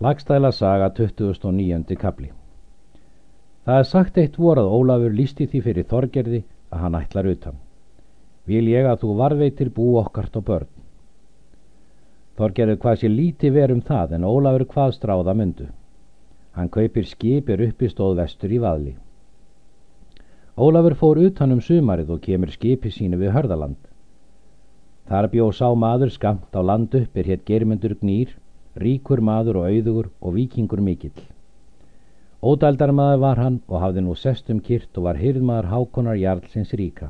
Lagstæla saga 2009. kapli Það er sagt eitt vor að Ólafur lísti því fyrir Þorgerði að hann ætlar utan. Vil ég að þú varveitir bú okkart og börn. Þorgerður hvað sé líti verum það en Ólafur hvað stráða myndu. Hann kaupir skipir uppi stóð vestur í vaðli. Ólafur fór utan um sumarið og kemur skipi sínu við hörðaland. Þar bjó sá maður skamt á land uppir hétt germyndur gnýr ríkur maður og auðugur og vikingur mikill. Ódældarmaður var hann og hafði nú sestum kyrt og var hyrðmaður hákonar jarlsins ríka.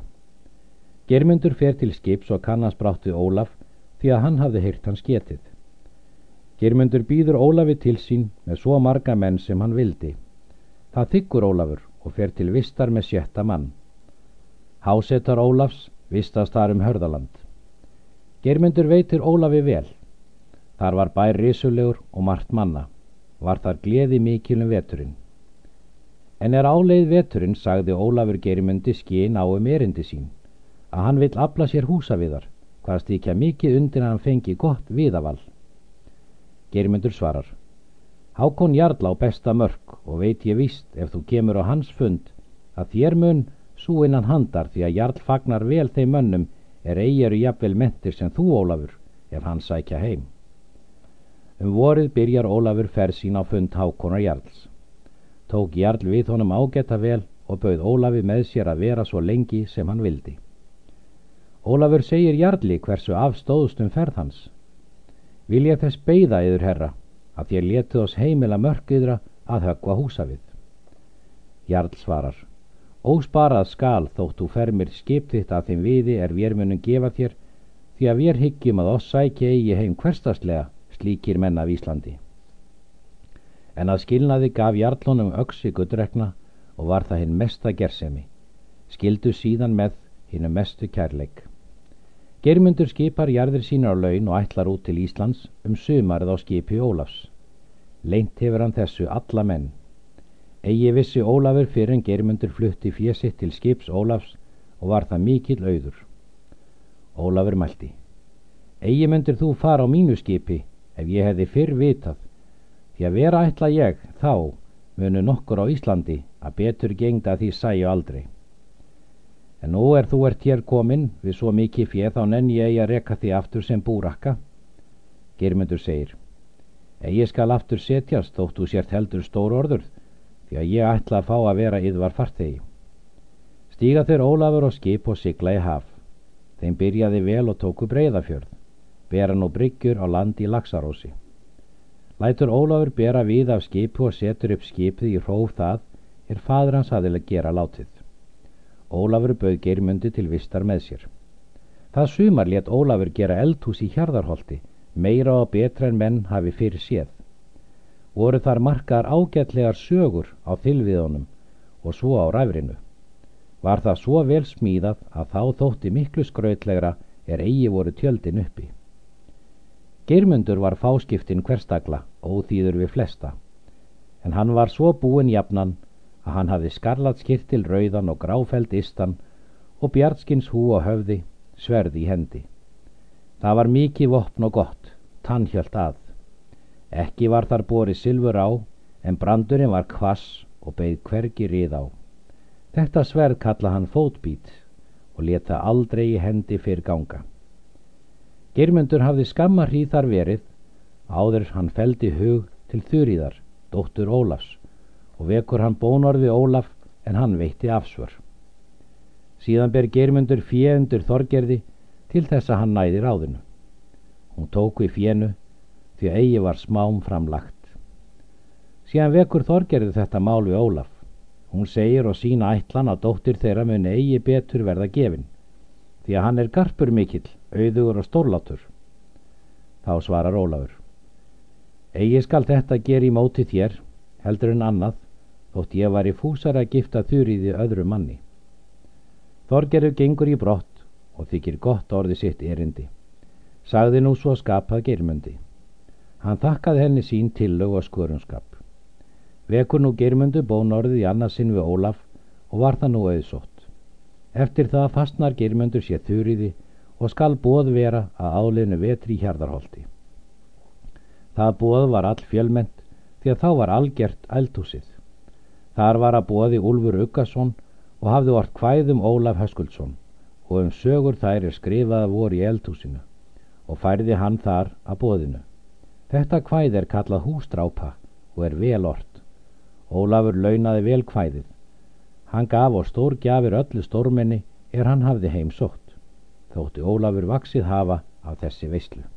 Germundur fer til skips og kannast brátt við Ólaf því að hann hafði hyrt hans getið. Germundur býður Ólafi til sín með svo marga menn sem hann vildi. Það þykkur Ólafur og fer til vistar með sjötta mann. Hásetar Ólafs vistast þar um hörðaland. Germundur veitir Ólafi vel Þar var bær risulegur og margt manna. Var þar gleði mikilum veturinn. En er áleið veturinn, sagði Ólafur Geirimundi skín á um erindi sín, að hann vill afla sér húsaviðar, hvað stíkja mikið undir að hann fengi gott viðaval. Geirimundur svarar, Hákon Jarl á besta mörg og veit ég víst ef þú kemur á hans fund að þér mun svo innan handar því að Jarl fagnar vel þeim mönnum er eigiru jafnvel mentir sem þú Ólafur ef hann sækja heim. Um vorið byrjar Ólafur ferð sín á fund Hákonar Jarls. Tók Jarl við honum ágæta vel og bauð Ólafi með sér að vera svo lengi sem hann vildi. Ólafur segir Jarli hversu afstóðstum ferð hans. Vil ég þess beida yður herra að þér letuð oss heimila mörgidra að höggva húsafið. Jarl svarar, ósparað skal þóttu fermir skip þitt að þeim viði er við munum gefa þér því að við hyggjum að oss sækja eigi heim hverstaslega slíkir menn af Íslandi. En að skilnaði gaf Jarlónum öksi guddrekna og var það hinn mesta gersemi. Skildu síðan með hinnu mestu kærleik. Germundur skipar jarðir sínar á laun og ætlar út til Íslands um sumarið á skipi Ólafs. Leint hefur hann þessu alla menn. Egi vissi Ólafur fyrir en Germundur flutti fjesitt til skips Ólafs og var það mikill auður. Ólafur mælti. Egi myndir þú fara á mínu skipi ef ég hefði fyrr vitað. Því að vera ætla ég þá munu nokkur á Íslandi að betur gengda því sæju aldrei. En nú er þú ert hér komin við svo mikið fjöð þá nenn ég að reka því aftur sem búrakka. Girmundur segir en ég skal aftur setjast þóttu sért heldur stór orður því að ég ætla að fá að vera yðvar fartegi stíga þeir Ólafur og skip og sigla í haf. Þeim byrjaði vel og tóku breyðafjörð bera nú bryggjur á land í Laxarósi. Lætur Ólafur bera við af skipu og setur upp skipið í hróf það er fadur hans aðileg gera látið. Ólafur bauð geirmundi til vistar með sér. Það sumar let Ólafur gera eldhús í hjarðarholti, meira og betra en menn hafi fyrir séð. Voru þar markaðar ágætlegar sögur á þylviðunum og svo á ræfrinu. Var það svo vel smíðað að þá þótti miklu skrautlegra er eigi voru tjöldin uppi. Geirmundur var fáskiptin hverstakla, óþýður við flesta, en hann var svo búin jafnan að hann hafði skarlat skirtil rauðan og gráfæld istan og bjartskins hú og höfði, sverði í hendi. Það var mikið vopn og gott, tannhjöld að. Ekki var þar borið silfur á, en brandurinn var kvass og beigð hvergi rið á. Þetta sverð kalla hann fótbít og leta aldrei í hendi fyrr ganga. Geirmundur hafði skamma hríð þar verið, áður hann feldi hug til þurriðar, dóttur Ólafs, og vekur hann bónorði Ólaf en hann veitti afsvör. Síðan ber Geirmundur fjendur þorgerði til þess að hann næði ráðinu. Hún tóku í fjenu því að eigi var smám framlagt. Síðan vekur þorgerði þetta mál við Ólaf. Hún segir og sína ætlan að dóttir þeirra muni eigi betur verða gefin því að hann er garpur mikill, auðugur og stórlátur. Þá svarar Ólafur. Egi skal þetta gera í móti þér, heldur en annað, þótt ég var í fúsar að gifta þurriði öðru manni. Þorgerur gengur í brott og þykir gott orði sitt erindi. Sagði nú svo skapað germundi. Hann þakkaði henni sín tillög og skurunskap. Vekur nú germundu bónorðið í annarsinn við Ólaf og var það nú auðsótt. Eftir það fastnar germöndur sér þurriði og skal bóð vera að áleinu vetri í hjarðarholti. Það bóð var all fjölment því að þá var algjert eldhúsið. Þar var að bóði Úlfur Uggason og hafði vart hvæðum Ólaf Höskuldsson og um sögur þær er skrifaða voru í eldhúsinu og færði hann þar að bóðinu. Þetta hvæð er kallað hústrápa og er vel ort. Ólafur launaði vel hvæðið. Hann gaf á stór gjafir öllu stórmenni er hann hafði heimsótt. Þótti Ólafur vaksið hafa af þessi veislu.